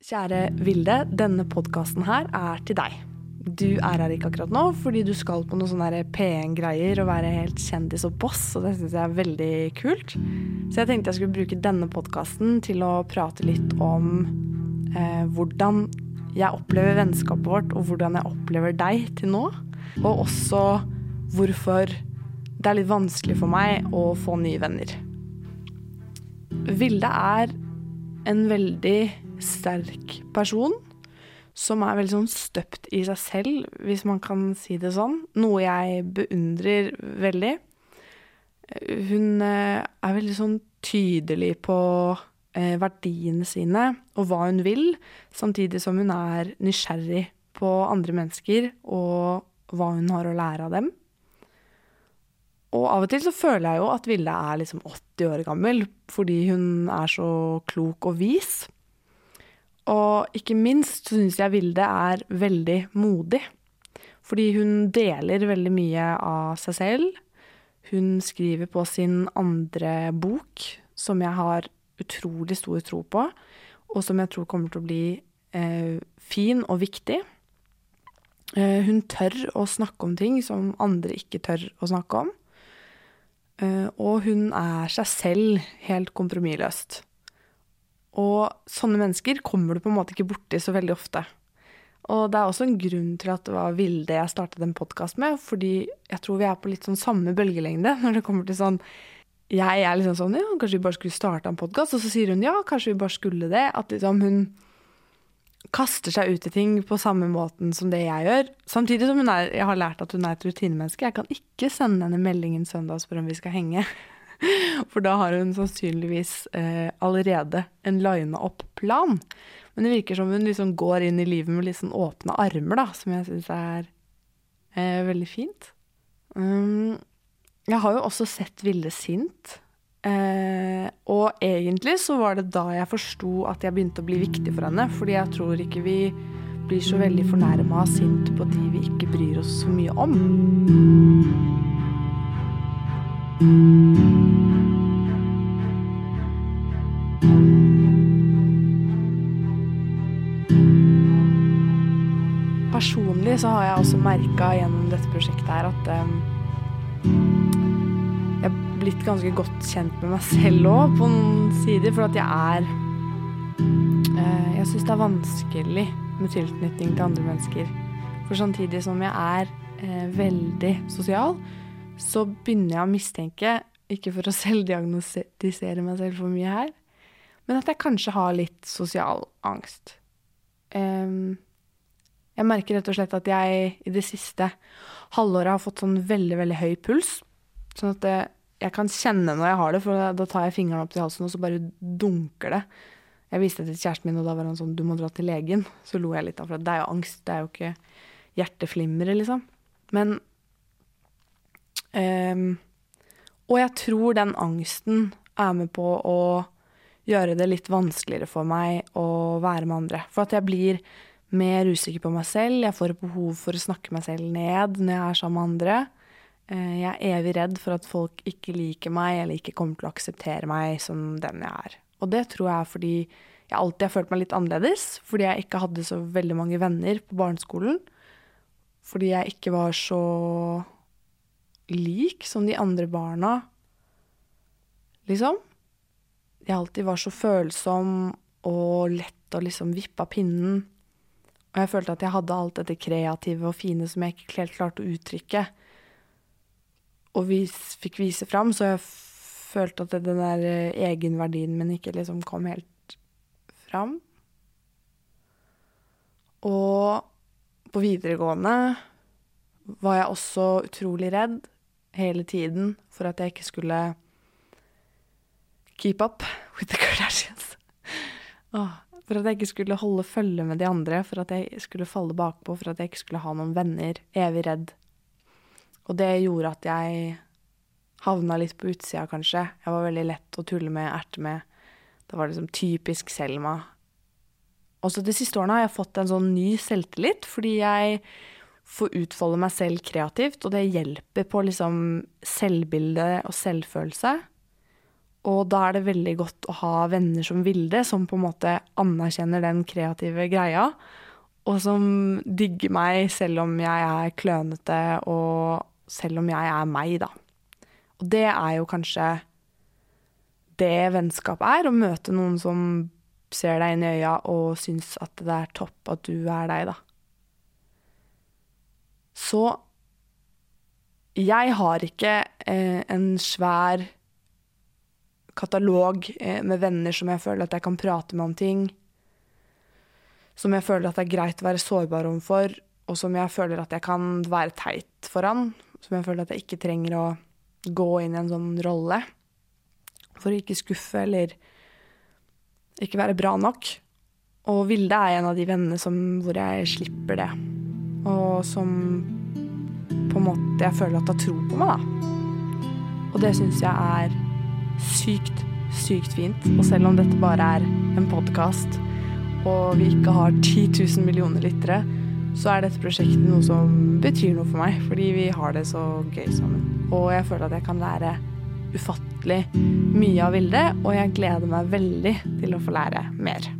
Kjære Vilde, denne podkasten her er til deg. Du er her ikke akkurat nå fordi du skal på noen sånne P1-greier og være helt kjendis og boss, og det syns jeg er veldig kult. Så jeg tenkte jeg skulle bruke denne podkasten til å prate litt om eh, hvordan jeg opplever vennskapet vårt, og hvordan jeg opplever deg til nå. Og også hvorfor det er litt vanskelig for meg å få nye venner. Vilde er en veldig sterk person som er veldig sånn støpt i seg selv, hvis man kan si det sånn. Noe jeg beundrer veldig. Hun eh, er veldig sånn tydelig på eh, verdiene sine og hva hun vil, samtidig som hun er nysgjerrig på andre mennesker og hva hun har å lære av dem. Og av og til så føler jeg jo at Vilde er liksom 80 år gammel fordi hun er så klok og vis. Og ikke minst syns jeg Vilde er veldig modig. Fordi hun deler veldig mye av seg selv. Hun skriver på sin andre bok, som jeg har utrolig stor tro på, og som jeg tror kommer til å bli eh, fin og viktig. Eh, hun tør å snakke om ting som andre ikke tør å snakke om. Eh, og hun er seg selv helt kompromissløst. Og sånne mennesker kommer du på en måte ikke borti så veldig ofte. Og det er også en grunn til at det var Vilde jeg startet en podkast med, fordi jeg tror vi er på litt sånn samme bølgelengde når det kommer til sånn Jeg er liksom sånn ja, kanskje vi bare skulle starte en podkast, og så sier hun ja, kanskje vi bare skulle det. At liksom hun kaster seg ut i ting på samme måten som det jeg gjør. Samtidig som er, jeg har lært at hun er et rutinemenneske. Jeg kan ikke sende henne meldingen søndag og spørre om vi skal henge. For da har hun sannsynligvis eh, allerede en lina opp plan. Men det virker som hun liksom går inn i livet med sånn åpne armer, da, som jeg syns er eh, veldig fint. Um, jeg har jo også sett Vilde sint. Eh, og egentlig så var det da jeg forsto at jeg begynte å bli viktig for henne. Fordi jeg tror ikke vi blir så veldig fornærma og sint på de vi ikke bryr oss så mye om. Personlig så har jeg også merka gjennom dette prosjektet her at um, jeg er blitt ganske godt kjent med meg selv òg, på noen sider. For at jeg er uh, Jeg syns det er vanskelig med tilknytning til andre mennesker. For samtidig som jeg er uh, veldig sosial, så begynner jeg å mistenke, ikke for å selvdiagnostisere meg selv for mye her, men at jeg kanskje har litt sosial angst. Um, jeg merker rett og slett at jeg i det siste halvåret har fått sånn veldig, veldig høy puls. Sånn at jeg kan kjenne når jeg har det, for da tar jeg fingrene opp til halsen, og så bare dunker det. Jeg viste det til kjæresten min, og da var han sånn 'du må dra til legen'. Så lo jeg litt av for det er jo angst, det er jo ikke hjerteflimre, liksom. Men um, Og jeg tror den angsten er med på å gjøre det litt vanskeligere for meg å være med andre. For at jeg blir mer usikker på meg selv. Jeg får behov for å snakke meg selv ned når jeg er sammen med andre. Eh, jeg er evig redd for at folk ikke liker meg eller ikke kommer til å akseptere meg som den jeg er. Og det tror jeg er fordi jeg alltid har følt meg litt annerledes. Fordi jeg ikke hadde så veldig mange venner på barneskolen. Fordi jeg ikke var så lik som de andre barna, liksom. Jeg alltid var så følsom og lett å liksom vippe av pinnen. Og jeg følte at jeg hadde alt dette kreative og fine som jeg ikke helt klarte å uttrykke. Og vi fikk vise fram, så jeg følte at den der eh, egenverdien min ikke liksom kom helt fram. Og på videregående var jeg også utrolig redd hele tiden for at jeg ikke skulle keep up with the Kardashians. Åh, for at jeg ikke skulle holde følge med de andre, for at jeg skulle falle bakpå, for at jeg ikke skulle ha noen venner. Evig redd. Og det gjorde at jeg havna litt på utsida, kanskje. Jeg var veldig lett å tulle med, erte med. Det var liksom typisk Selma. Også de siste årene har jeg fått en sånn ny selvtillit, fordi jeg får utfolde meg selv kreativt, og det hjelper på liksom selvbilde og selvfølelse. Og da er det veldig godt å ha venner som Vilde, som på en måte anerkjenner den kreative greia, og som digger meg selv om jeg er klønete, og selv om jeg er meg, da. Og det er jo kanskje det vennskap er, å møte noen som ser deg inn i øya og syns at det er topp at du er deg, da. Så jeg har ikke eh, en svær katalog eh, med venner som jeg føler at jeg kan prate med om ting. Som jeg føler at det er greit å være sårbar overfor, og som jeg føler at jeg kan være teit foran. Som jeg føler at jeg ikke trenger å gå inn i en sånn rolle for å ikke skuffe eller ikke være bra nok. Og Vilde er en av de vennene som, hvor jeg slipper det. Og som på en måte jeg føler at har tro på meg, da. Og det syns jeg er sykt, sykt fint. Og selv om dette bare er en podkast, og vi ikke har 10 000 millioner lyttere, så er dette prosjektet noe som betyr noe for meg, fordi vi har det så gøy sammen. Og jeg føler at jeg kan lære ufattelig mye av Vilde, og jeg gleder meg veldig til å få lære mer.